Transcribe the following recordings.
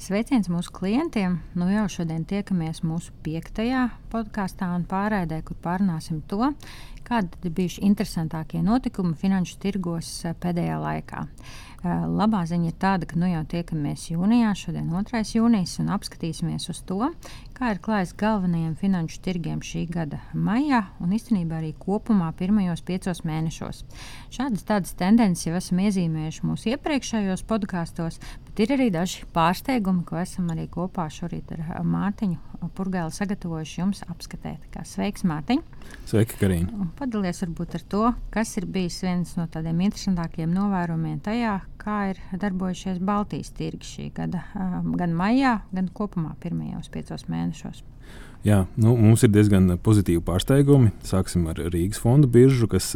Sveiciens mūsu klientiem. Nu jau šodien tiekamies mūsu piektajā podkāstā un pārraidē, kur pārunāsim to, kādi bijuši interesantākie notikumi finanšu tirgos eh, pēdējā laikā. Labā ziņa ir tāda, ka nu jau tiekamies jūnijā, šodien 2. jūnijas, un apskatīsimies uz to, kā ir klājis galvenajiem finanšu tirgiem šī gada maijā un īstenībā arī kopumā pirmajos piecos mēnešos. Šādas tādas tendences jau esam iezīmējuši mūsu iepriekšējos podkāstos, bet ir arī daži pārsteigumi, ko esam arī kopā šorīt ar Mārtiņu Purgēlu sagatavojuši jums apskatīt. Sveiks, Mārtiņ! Sveiki, Karina! Padalies varbūt ar to, kas ir bijis viens no tādiem interesantākiem novērojumiem tajā, kā ir darbojušies Baltijas tirgi šī gada, gan maijā, gan kopumā pirmajos piecos mēnešos. Jā, nu, mums ir diezgan pozitīvi pārsteigumi. Sāksim ar Rīgas fondu biržu, kas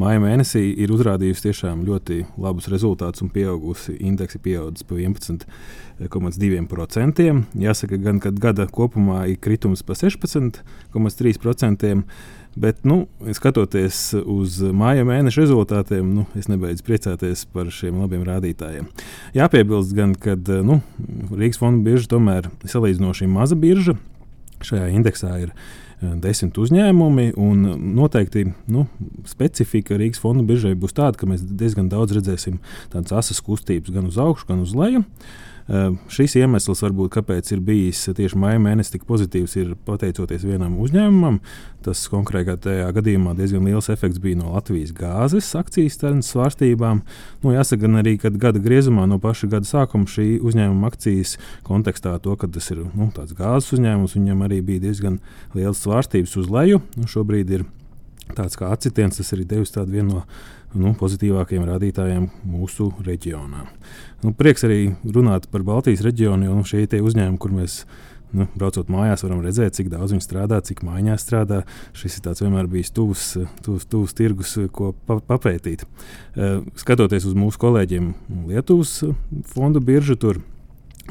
māja mēnesī ir uzrādījusi tiešām ļoti labus rezultātus un pieaugusi indeksi pieaudzis pa 11,2%. Jāsaka, gan kad gada kopumā ir kritums pa 16,3%. Bet, nu, skatoties uz māja mēneša rezultātiem, nu, es nebeidzu priecāties par šiem labiem rādītājiem. Jāpiebilst, gan, ka nu, Rīgas fonda birža tomēr ir salīdzinoši maza birža. Šajā indeksā ir eh, desmit uzņēmumi, noteikti nu, specifika Rīgas fonda biržai būs tāda, ka mēs diezgan daudz redzēsim tādas asas kustības gan uz augšu, gan uz leju. Uh, šis iemesls, varbūt, kāpēc ir bijis tieši maija mēnesis tik pozitīvs, ir pateicoties vienam uzņēmumam. Tas konkrētajā gadījumā diezgan liels efekts bija no Latvijas gāzes akcijas svārstībām. Nu, jāsaka, gan arī, kad gada griezumā no paša gada sākuma šī uzņēmuma akcijas kontekstā to, ka tas ir nu, gāzes uzņēmums, viņam arī bija diezgan liels svārstības uz leju. Nu, šobrīd ir tāds kā acitiens, tas arī devis tādu vienu no nu, pozitīvākajiem rādītājiem mūsu reģionā. Nu, prieks arī runāt par Baltijas reģionu, jo nu, šie ir uzņēmumi, kur mēs nu, braucot mājās, varam redzēt, cik daudz viņi strādā, cik mājās strādā. Šis ir vienmēr bijis tuvs, tuvs, tuvs tirgus, ko pa, papētīt. Uh, skatoties uz mūsu kolēģiem Lietuvas fondu biržu, tur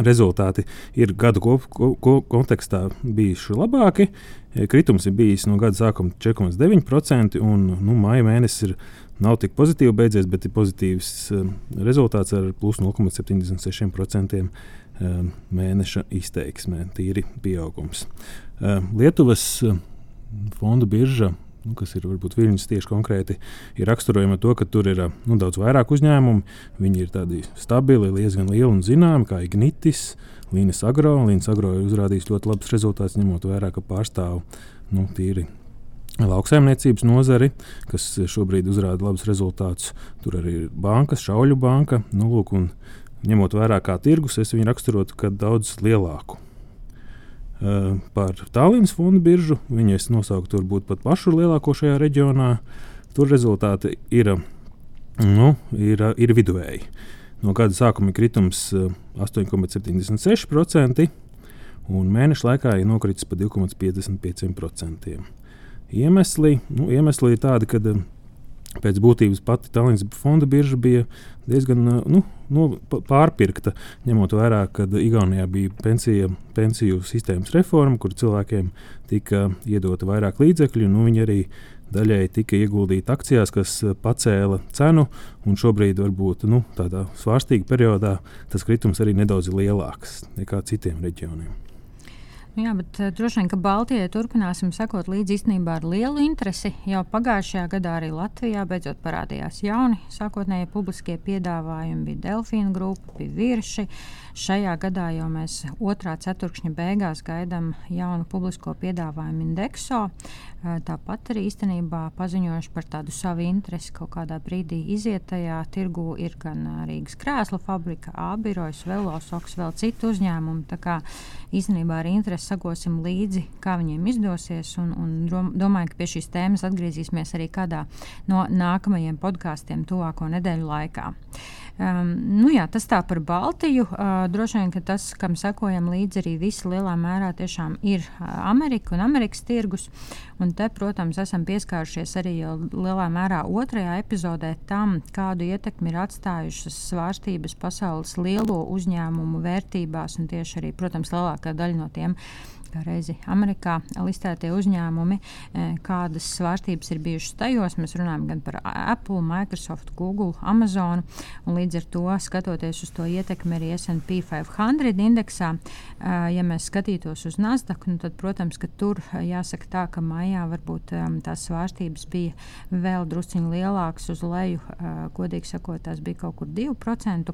rezultāti ir gadu kop, ko, ko, kontekstā bijuši labāki. Kritums ir bijis no gada sākuma 4,9%, un nu, maija mēnesis ir nav tik pozitīvi beidzies, bet ir pozitīvs uh, rezultāts ar plus 0,76% uh, mēneša izteiksmē, tīri pieaugums. Lietuvas fondu birža. Nu, kas ir varbūt viņas tieši konkrēti, ir raksturojama to, ka tur ir nu, daudz vairāk uzņēmumu. Viņi ir tādi stabili, diezgan lieli un zināmi, kā Ignitis, Līnas Agro. Līnas Agro ir uzrādījis ļoti labus rezultātus, ņemot vērā, ka pārstāv nu, tīri lauksaimniecības nozari, kas šobrīd uzrāda labus rezultātus. Tur arī ir bankas, šauļu banka. Nu, lūk, ņemot vērā kā tirgus, es viņu raksturotu kā daudz lielāku. Uh, par Tallinas fondu biržu viņu es nosauktu varbūt pat pašu lielāko šajā reģionā. Tur rezultāti ir, nu, ir, ir viduvēji. No gada sākuma ir kritums 8,76%, un mēneša laikā ir nokritis pa 2,55%. Iemesli, nu, iemesli ir tādi, ka eh, pēc būtības pati Tallinas fonda birža bija diezgan eh, nu, nu, pārpirkta, ņemot vērā, ka Igaunijā bija pensija, pensiju sistēmas reforma, kur cilvēkiem tika iedota vairāk līdzekļu. Nu, viņi arī daļēji tika ieguldīti akcijās, kas eh, pacēla cenu, un šobrīd, varbūt nu, tādā svārstīgā periodā, tas kritums arī nedaudz lielāks nekā citiem reģioniem. Nu jā, bet uh, droši vien, ka Baltijai turpināsim sekot līdzi īstenībā ar lielu interesi. Jau pagājušajā gadā arī Latvijā beidzot parādījās jauni sākotnēji publiskie piedāvājumi. Bija Delfīna grupa, bija virši. Šajā gadā jau mēs otrā ceturkšņa beigās gaidām jaunu publisko piedāvājumu indekso. Tāpat arī īstenībā paziņojuši par tādu savu interesi kaut kādā brīdī iziet tajā tirgu ir gan Rīgas krēslu fabrika, A birojas, Velosoks, vēl citu uzņēmumu. Tā kā īstenībā ar interesi sakosim līdzi, kā viņiem izdosies. Un, un domāju, ka pie šīs tēmas atgriezīsimies arī kādā no nākamajiem podkāstiem tuvāko nedēļu laikā. Um, nu jā, tas tā par Baltiju. Uh, droši vien, ka tas, kam sekojam līdzi, arī visi lielā mērā tiešām ir uh, Amerika un Amerikas tirgus. Un te, protams, esam pieskārušies arī lielā mērā otrajā epizodē tam, kādu ietekmi ir atstājušas svārstības pasaules lielo uzņēmumu vērtībās, un tieši arī, protams, lielākā daļa no tiem reizi Amerikā listētie uzņēmumi, e, kādas svārstības ir bijušas tajos. Mēs runājam gan par Apple, Microsoft, Google, Amazon. Līdz ar to, skatoties uz to ietekmi arī SP 500 indeksā, e, ja mēs skatītos uz Nasdaq, nu tad, protams, ka tur jāsaka tā, ka maijā varbūt e, tās svārstības bija vēl drusciņi lielākas uz leju. Godīgi sakot, tās bija kaut kur 2%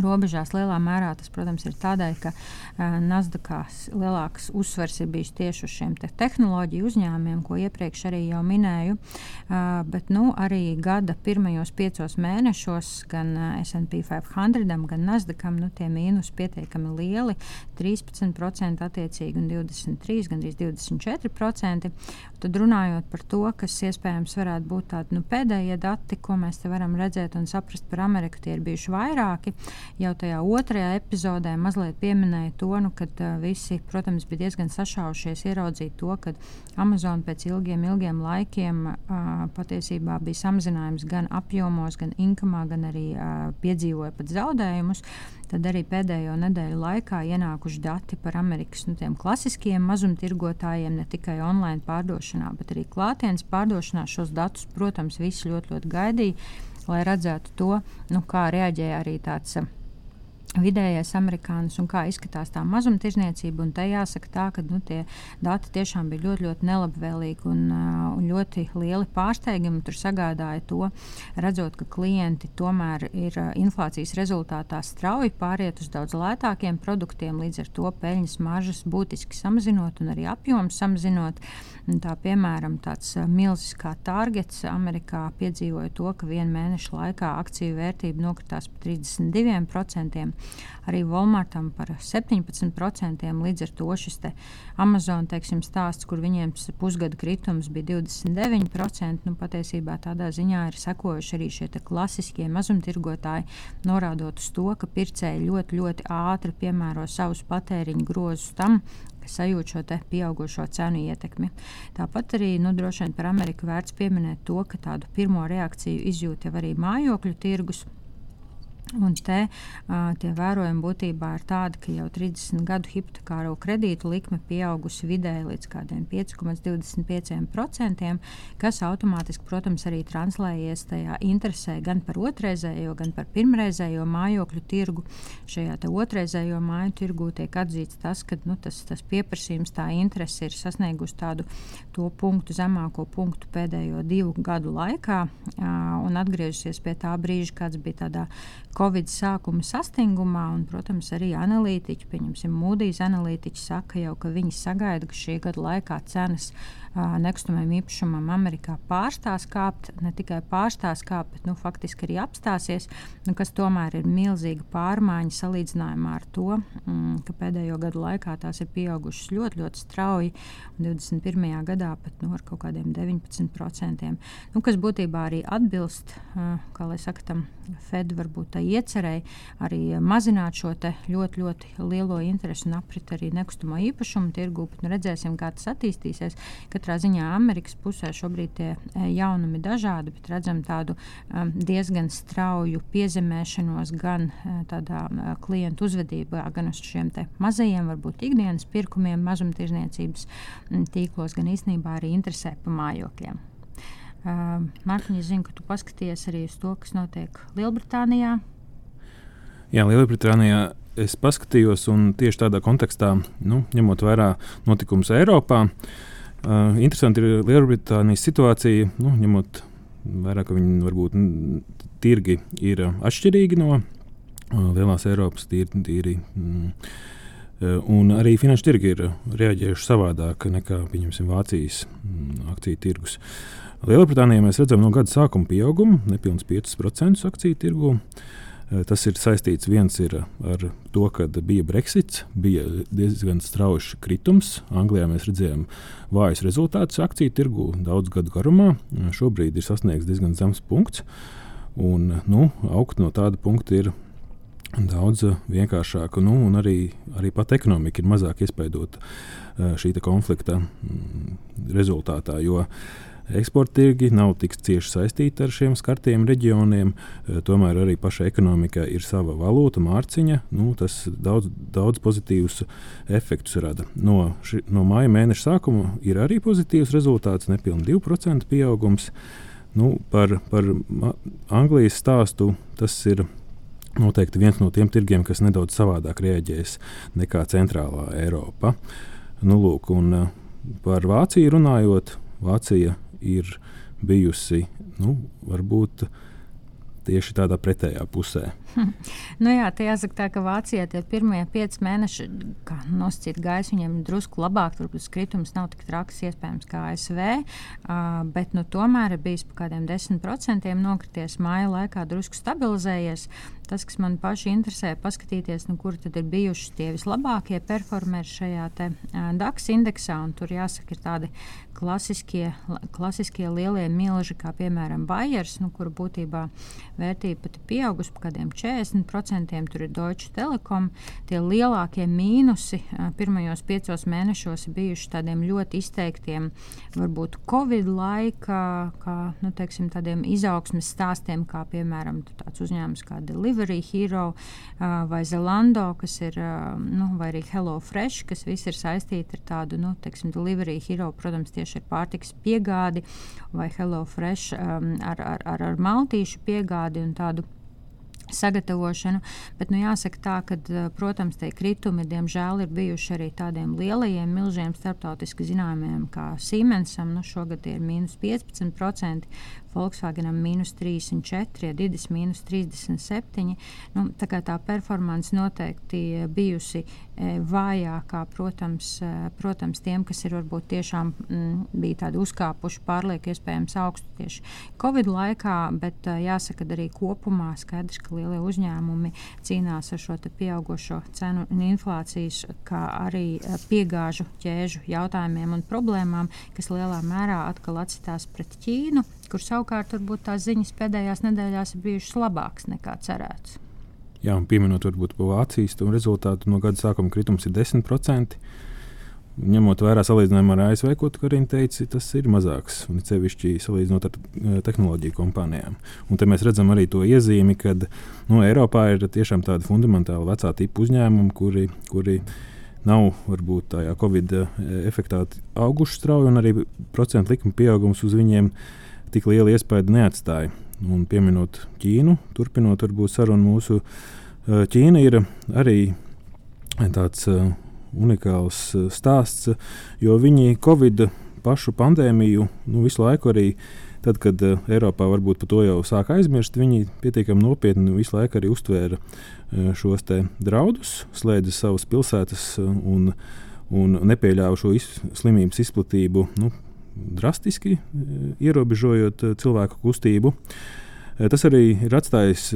robežās. Lielā mērā tas, protams, ir tādēļ, ka uh, Nasdaqā lielāks uzsvers ir bijis tieši uz šiem te tehnoloģiju uzņēmumiem, ko iepriekš arī jau minēju. Uh, bet nu, arī gada pirmajos piecos mēnešos gan uh, SP 500, gan Nasdaqam nu, tie mīnus pietiekami lieli - 13% attiecīgi un 23, gandrīz 24%. Tad runājot par to, kas iespējams varētu būt tādi nu, pēdējie dati, ko mēs te varam redzēt un saprast par Ameriku, tie ir bijuši vairāki. Jau tajā otrajā epizodē mazliet pieminēja to, nu, ka uh, visi, protams, bija diezgan sašaušies ieraudzīt to, ka Amazon pēc ilgiem, ilgiem laikiem uh, patiesībā bija samazinājums gan apjomos, gan inkamā, gan arī uh, piedzīvoja pat zaudējumus. Tad arī pēdējo nedēļu laikā ienākuši dati par Amerikas nu, klasiskiem mazumtirgotājiem, ne tikai online pārdošanā, bet arī klātienes pārdošanā. Šos datus, protams, visi ļoti, ļoti gaidīja, lai redzētu to, nu, kā reaģēja arī tāds vidējais amerikānis un kā izskatās tā mazumtirdzniecība. Te jāsaka, tā, ka nu, tie dati tiešām bija ļoti, ļoti nelabvēlīgi un, uh, un ļoti lieli pārsteigumi. Tur sagādāja to, redzot, ka klienti tomēr ir uh, inflācijas rezultātā strauji pāriet uz daudz lētākiem produktiem, līdz ar to peļņas maržas būtiski samazinot un arī apjoms samazinot. Tā, piemēram, tāds uh, milzīgs kā Targets Amerikā piedzīvoja to, ka vienu mēnešu laikā akciju vērtība nokritās par 32% arī Walmartam par 17%. Līdz ar to šis Amazon teiksim, stāsts, kur viņiem pusgada kritums bija 29%, nu, patiesībā tādā ziņā ir sekojuši arī šie klasiskie mazumtirgotāji, norādot uz to, ka pircēji ļoti, ļoti ātri piemēro savus patēriņu grozus tam, sajūt šo pieaugušo cenu ietekmi. Tāpat arī nu, droši vien par Ameriku vērts pieminēt to, ka tādu pirmo reakciju izjūt jau arī mājokļu tirgus. Un te uh, tie vērojumi būtībā ir tādi, ka jau 30 gadu hipotekāro kredītu likme pieaugusi vidēji līdz 5,25%, kas automātiski, protams, arī translējies tajā interesē gan par otrreizējo, gan par pirmreizējo mājokļu tirgu. Šajā otrreizējo māju tirgu tiek atzīts tas, ka nu, tas, tas pieprasījums, tā interese ir sasniegusi tādu punktu, zemāko punktu pēdējo divu gadu laikā uh, un atgriežusies pie tā brīža, kāds bija tādā Covid sākuma sastingumā, un, protams, arī analītiķi, pieņemsim, Mūdijas analītiķi saka jau, ka viņi sagaida, ka šī gada laikā cenas nekustamajam īpašumam Amerikā pārstās kāpt, ne tikai pārstās kāpt, bet nu, faktiski arī apstāsies, nu, kas tomēr ir milzīga pārmaiņa salīdzinājumā ar to, mm, ka pēdējo gadu laikā tās ir pieaugušas ļoti, ļoti strauji, un 21. gadā pat nu, ar kaut kādiem 19%, nu, kas būtībā arī atbilst, kā lai saka, tam Fed varbūt tā iecerēja arī mazināt šo ļoti, ļoti lielo interesi un aprit arī nekustamo īpašumu tirgu, nu, redzēsim, kā tas attīstīsies. Kad Katrā ziņā Amerikas pusē šobrīd tie e, jaunumi ir dažādi, bet redzam tādu um, diezgan strauju piezemēšanos gan uh, tādā klientu uzvedībā, gan uz šiem mazajiem, varbūt ikdienas pirkumiem, mazumtirdzniecības tīklos, gan īstenībā arī interesē pa mājokļiem. Uh, Mārtiņa, es zinu, ka tu paskaties arī uz to, kas notiek Lielbritānijā. Jā, Lielbritānijā es paskatījos, un tieši tādā kontekstā, nu, ņemot vērā notikumus Eiropā, uh, Uh, interesanti ir Lielbritānijas situācija, nu, ņemot vērā, ka viņi varbūt tirgi ir atšķirīgi no uh, lielās Eiropas tīri. tīri mm, Un arī finanšu tirgi ir reaģējuši savādāk nekā Vācijas mm, akciju tirgus. Lielbritānijā mēs redzam no gada sākuma pieaugumu, nepilnīgi 5% akciju tirgu. Tas ir saistīts viens ir ar to, ka bija Brexits, bija diezgan strauji kritums. Anglijā mēs redzējām vājus rezultātus akciju tirgu daudz gadu garumā. Šobrīd ir sasniegts diezgan zems punkts. Un, nu, augt no tāda punkta ir daudz vienkāršāk, nu, un arī, arī pat ekonomika ir mazāk iespaidota šī konflikta mm, rezultātā. Jo eksporta tirgi nav tik cieši saistīti ar šiem skartiem reģioniem, tomēr arī pašai ekonomikai ir sava valūta, mārciņa. Nu, tas daudz, daudz pozitīvus efektus rada. No, ši, no māja mēneša sākuma ir arī pozitīvs rezultāts, nepilnīgi 2% pieaugums. Nu, par, par Anglijas stāstu tas ir noteikti viens no tiem tirgiem, kas nedaudz savādāk rēģēs nekā Centrālā Eiropa. Nu, lūk, un, uh, par Vāciju runājot, Vācija ir bijusi nu, varbūt tieši tādā pretējā pusē. nu jā, tā jāsaka, tā, ka Vācijā tie pirmie pieci mēneši, kā nosacīt gaisu, viņiem drusku labāk. Tur kritums nav tik traks, iespējams, kā ASV. Uh, bet nu, tomēr ir bijis par kādiem 10% nokrities māja laikā, drusku stabilizējies. Tas, kas man paši interesē, paskatīties, nu, kur tad ir bijuši tie vislabākie performeri šajā te, uh, DAX indeksā. Tur jāsaka, ir tādi klasiskie, klasiskie lielie milži, kā piemēram Bayers, nu, kur būtībā vērtība pat ir pieaugusi par kādiem 40%. Tur ir Deutsche Telekom. Tie lielākie mīnusi uh, pirmajos piecos mēnešos ir bijuši tādiem ļoti izteiktiem, varbūt Covid laika, kā nu, teiksim, tādiem izaugsmes stāstiem, kā piemēram tāds uzņēmums kā Delivery Hero uh, vai Zelando, kas ir, uh, nu, vai arī Hello Fresh, kas viss ir saistīti ar tādu, nu, teiksim, Delivery Hero, protams, tieši ar pārtiks piegādi, vai Hello Fresh um, ar, ar, ar, ar maltīšu piegādi un tādu sagatavošanu. Bet nu, jāsaka, tā, ka, protams, tie kritumi diemžēl ir bijuši arī tādiem lielajiem, milzīgiem starptautiski zināmiem kā Siemensam. Nu, šogad ir mīnus 15%, Volkswagenam mīnus 34, Didis mīnus 37. Nu, tā kā tā performance noteikti bijusi e, vājākā, protams, e, protams, tiem, kas ir varbūt tiešām m, mm, bija tādi uzkāpuši pārlieku iespējams augstu tieši Covid laikā, bet jāsaka, arī kopumā skaidrs, ka lielie uzņēmumi cīnās ar šo pieaugušo cenu un inflācijas, kā arī piegāžu ķēžu jautājumiem un problēmām, kas lielā mērā atkal atsitās pret Ķīnu kur savukārt varbūt tās ziņas pēdējās nedēļās ir bijušas labākas nekā cerēts. Jā, un pieminot varbūt par Vācijas rezultātu, no gada sākuma kritums ir 10%. Ņemot vērā salīdzinājumu ar ASV, ko Karina teica, tas ir mazāks. Un cevišķi salīdzinot ar eh, tehnoloģiju kompānijām. Un te mēs redzam arī to iezīmi, ka nu, Eiropā ir tiešām tādi fundamentāli vecā tipa uzņēmumi, kuri, kuri nav varbūt tajā Covid eh, efektā auguši strauji, un arī procentu likuma pieaugums uz viņiem ir tik liela iespēja neatstāja. Un pieminot Ķīnu, turpinot varbūt sarunu mūsu, Ķīna ir arī tāds unikāls stāsts, jo viņi Covid pašu pandēmiju nu, visu laiku arī. Tad, kad uh, Eiropā varbūt par to jau sāk aizmirst, viņi pietiekami nopietni visu laiku arī uztvēra uh, šos draudus, slēdza savas pilsētas un, un nepieļāva šo iz, slimības izplatību nu, drastiski, e, ierobežojot e, cilvēku kustību. E, tas arī ir atstājis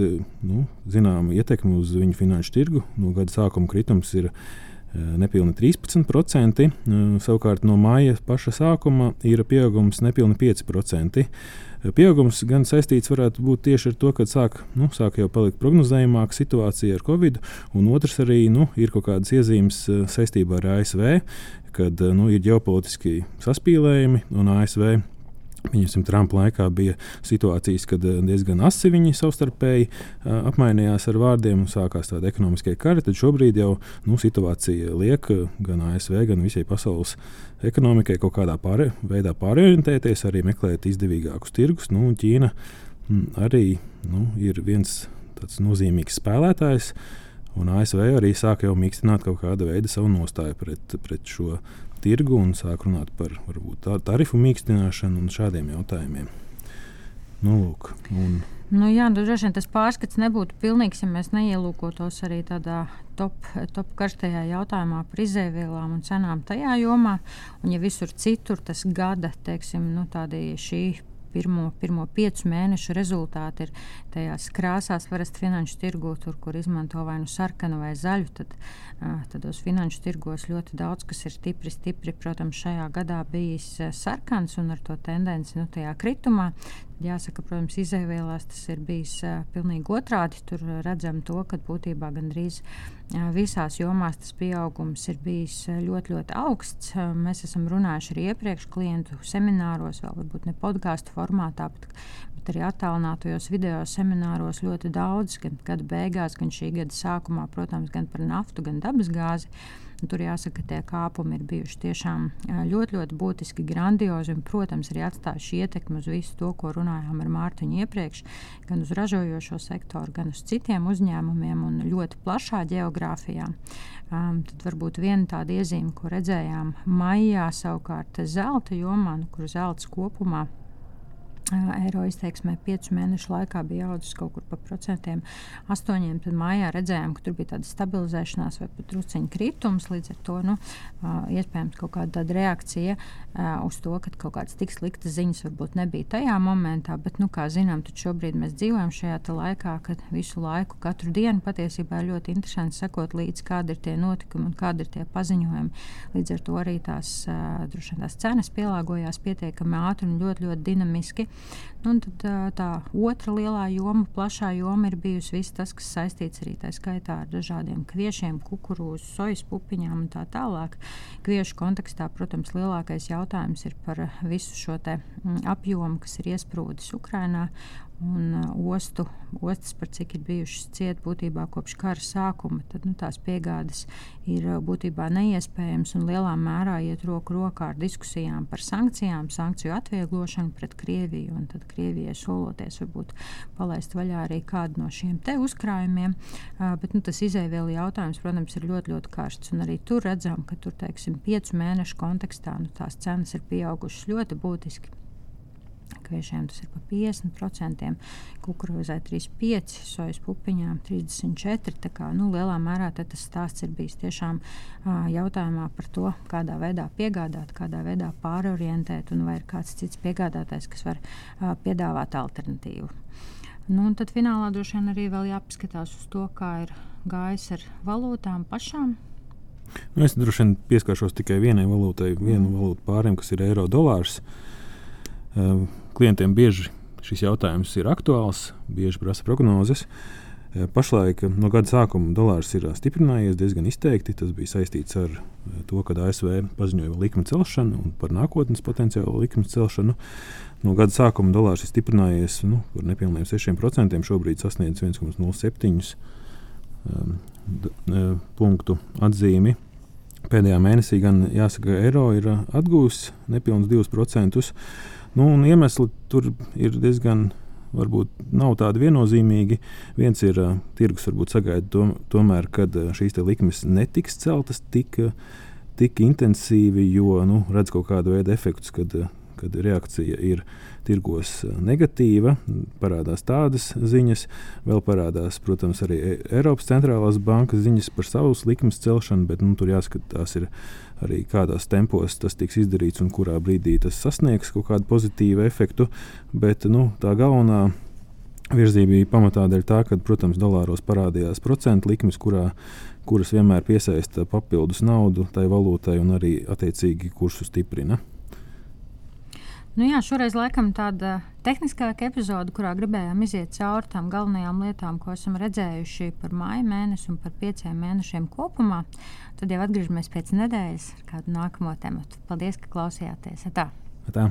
nu, zināmu ietekmi uz viņu finanšu tirgu. No gada sākuma kritums ir nepilni 13%, savukārt no māja paša sākuma ir pieaugums nepilni 5%. Pieaugums gan saistīts varētu būt tieši ar to, ka sāk, nu, sāk jau palikt prognozējumāka situācija ar covid, un otrs arī nu, ir kaut kādas iezīmes saistībā ar ASV, kad nu, ir ģeopolitiski saspīlējumi un ASV. Viņam Trumpa laikā bija situācijas, kad eh, diezgan asi viņi savstarpēji uh, apmainījās ar vārdiem un sākās tāda ekonomiskie kari. Tad šobrīd jau nu, situācija liek gan ASV, gan visai pasaules ekonomikai kaut kādā pārē, veidā pārorientēties, arī meklēt izdevīgākus tirgus. Nu, Ķīna mm, arī nu, ir viens tāds nozīmīgs spēlētājs. Un ASV arī sāk jau mīkstināt kaut kādu veidu savu nostāju pret, pret šo tirgu un sāk runāt par varbūt, tā, tarifu mīkstināšanu un šādiem jautājumiem. Nu, lūk, un, Nu, jā, nu, droši vien tas pārskats nebūtu pilnīgs, ja mēs neielūkotos arī tādā top, top karstajā jautājumā par izēvielām un cenām tajā jomā. Un, ja visur citur tas gada, teiksim, nu, šī pirmo, pirmo piecu mēnešu rezultāti ir tajās krāsās, parasti finanšu tirgū, tur, kur izmanto vai nu sarkanu vai zaļu, tad, tados finanšu tirgos ļoti daudz, kas ir stipri, stipri, protams, šajā gadā bijis sarkans un ar to tendenci nu, tajā kritumā. Jāsaka, protams, izēvielās tas ir bijis uh, pilnīgi otrādi. Tur redzam to, ka būtībā gandrīz uh, visās jomās tas pieaugums ir bijis ļoti, ļoti augsts. Uh, mēs esam runājuši arī iepriekš klientu semināros, vēl varbūt ne podkāstu formātā, bet, bet arī attālinātajos video semināros ļoti daudz, gan gada beigās, gan šī gada sākumā, protams, gan par naftu, gan dabasgāzi. Tur jāsaka, ka tie kāpumi ir bijuši tiešām ļoti, ļoti būtiski, grandiozi un, protams, arī atstājuši ietekmi uz visu to, ko runājām ar Mārtiņu iepriekš, gan uz ražojošo sektoru, gan uz citiem uzņēmumiem un ļoti plašā geogrāfijā. Um, tad varbūt viena tāda iezīme, ko redzējām maijā, savukārt zelta jomā, nu, kur zelts kopumā eiro izteiksmē piecu mēnešu laikā bija audzis kaut kur pa procentiem, astoņiem. Tad mājā redzējām, ka tur bija tāda stabilizēšanās vai pat drusciņa kritums. Līdz ar to nu, iespējams kaut kāda reakcija uz to, ka kaut kādas tik sliktas ziņas varbūt nebija tajā momentā. Bet, nu, kā zinām, šobrīd mēs dzīvojam šajā laikā, kad visu laiku, katru dienu patiesībā ir ļoti interesanti sekot līdzi, kādi ir tie notikumi un kādi ir tie paziņojumi. Līdz ar to arī tās, droši, tās cenas pielāgojās pietiekami ātri un ļoti, ļoti dinamiski. Nu, tad, tā otra lielā joma, plašā joma ir bijusi viss tas, kas saistīts arī tā skaitā ar dažādiem kviešiem, kukurūzu, sojas pupiņām un tā tālāk. Kviešu kontekstā, protams, lielākais jautājums ir par visu šo apjomu, kas ir iesprūdis Ukrajinā un uh, ostu, ostas, par cik ir bijušas ciet būtībā kopš kara sākuma, tad nu, tās piegādes ir uh, būtībā neiespējams un lielā mērā iet roku rokā ar diskusijām par sankcijām, sankciju atvieglošanu pret Krieviju. Un tad Krievijai soloties varbūt palaist vaļā arī kādu no šiem te uzkrājumiem. Uh, bet nu, tas izēvielu jautājums, protams, ir ļoti, ļoti karsts. Un arī tur redzam, ka tur, teiksim, piecu mēnešu kontekstā nu, tās cenas ir pieaugušas ļoti būtiski. Kviešiem tas ir pa 50%, kukurūzai 35%, sojas pupiņām 34%. Tā kā nu, lielā mērā tas stāsts ir bijis tiešām uh, jautājumā par to, kādā veidā piegādāt, kādā veidā pārorientēt, un vai ir kāds cits piegādātājs, kas var uh, piedāvāt alternatīvu. Nu, tad finālā droši vien arī jāpaskatās uz to, kā ir gājis ar valūtām pašām. Nu, es droši vien pieskaršos tikai vienai valūtai, vienu mm. valūtu pāriem, kas ir eiro dolārs. Uh, klientiem bieži šis jautājums ir aktuāls, bieži prasa prognozes. Eh, pašlaik eh, no gada sākuma dolārs ir stiprinājies diezgan izteikti. Tas bija saistīts ar to, ka ASV paziņoja likuma celšanu un par nākotnes potenciālu likuma celšanu. No gada sākuma dolārs ir stiprinājies nu, par nepilniem 6%. Šobrīd sasniedz 1,07 um, punktu atzīmi. Pēdējā mēnesī gan jāsaka, ka eiro ir atgūs nepilnus 2%. Nu, iemesli tur ir diezgan varbūt nav tādi viennozīmīgi. Viens ir uh, tirgus, varbūt sagaida to, tomēr, kad uh, šīs likmes netiks celtas tik, tik intensīvi, jo nu, redz kaut kādu veidu efektus, kad, uh, kad reakcija ir tirgos negatīva. Parādās tādas ziņas, vēl parādās, protams, arī e, Eiropas centrālās bankas ziņas par savus likmes celšanu, bet nu, tur jāskatās. Arī kādās tempos tas tiks izdarīts un kurā brīdī tas sasniegs kaut kādu pozitīvu efektu. Bet nu, tā galvenā virzība bija pamatā dēļ tā, ka, protams, dolāros parādījās procentu likmes, kurā, kuras vienmēr piesaista papildus naudu tai valūtai un arī attiecīgi kursu stiprina. Nu jā, šoreiz laikam tāda tehniskāka epizode, kurā gribējām iziet cauri tām galvenajām lietām, ko esam redzējuši par māju mēnesi un par pieciem mēnešiem kopumā. Tad jau atgriežamies pēc nedēļas ar kādu nākamo tematu. Paldies, ka klausījāties! Tā. Tā.